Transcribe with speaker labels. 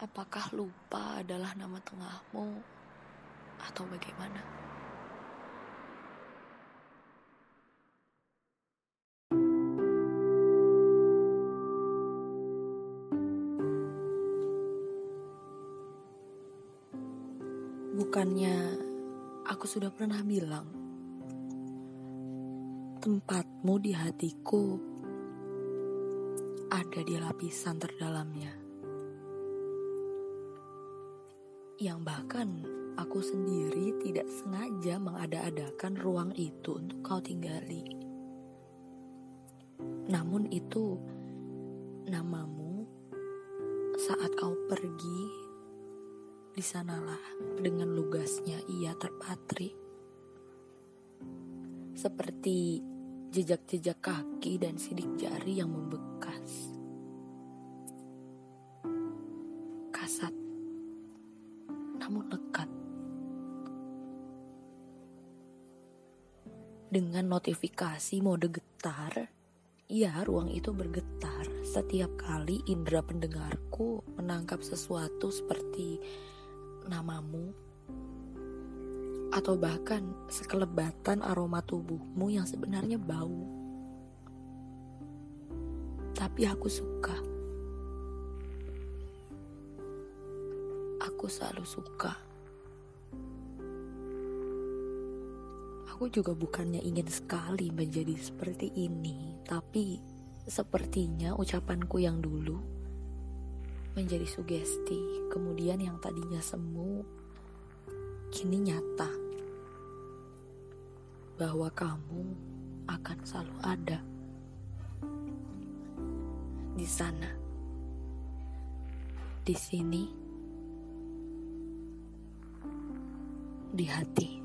Speaker 1: Apakah lupa adalah nama tengahmu atau bagaimana? Bukannya aku sudah pernah bilang tempatmu di hatiku ada di lapisan terdalamnya. Yang bahkan aku sendiri tidak sengaja mengada-adakan ruang itu untuk kau tinggali. Namun itu namamu saat kau pergi di sanalah dengan lugasnya ia terpatri. Seperti jejak-jejak kaki dan sidik jari yang membekas. Kasat, namun lekat. Dengan notifikasi mode getar, ya ruang itu bergetar setiap kali indera pendengarku menangkap sesuatu seperti namamu atau bahkan sekelebatan aroma tubuhmu yang sebenarnya bau. Tapi aku suka. Aku selalu suka. Aku juga bukannya ingin sekali menjadi seperti ini, tapi sepertinya ucapanku yang dulu menjadi sugesti, kemudian yang tadinya semu kini nyata bahwa kamu akan selalu ada di sana, di sini, di hati.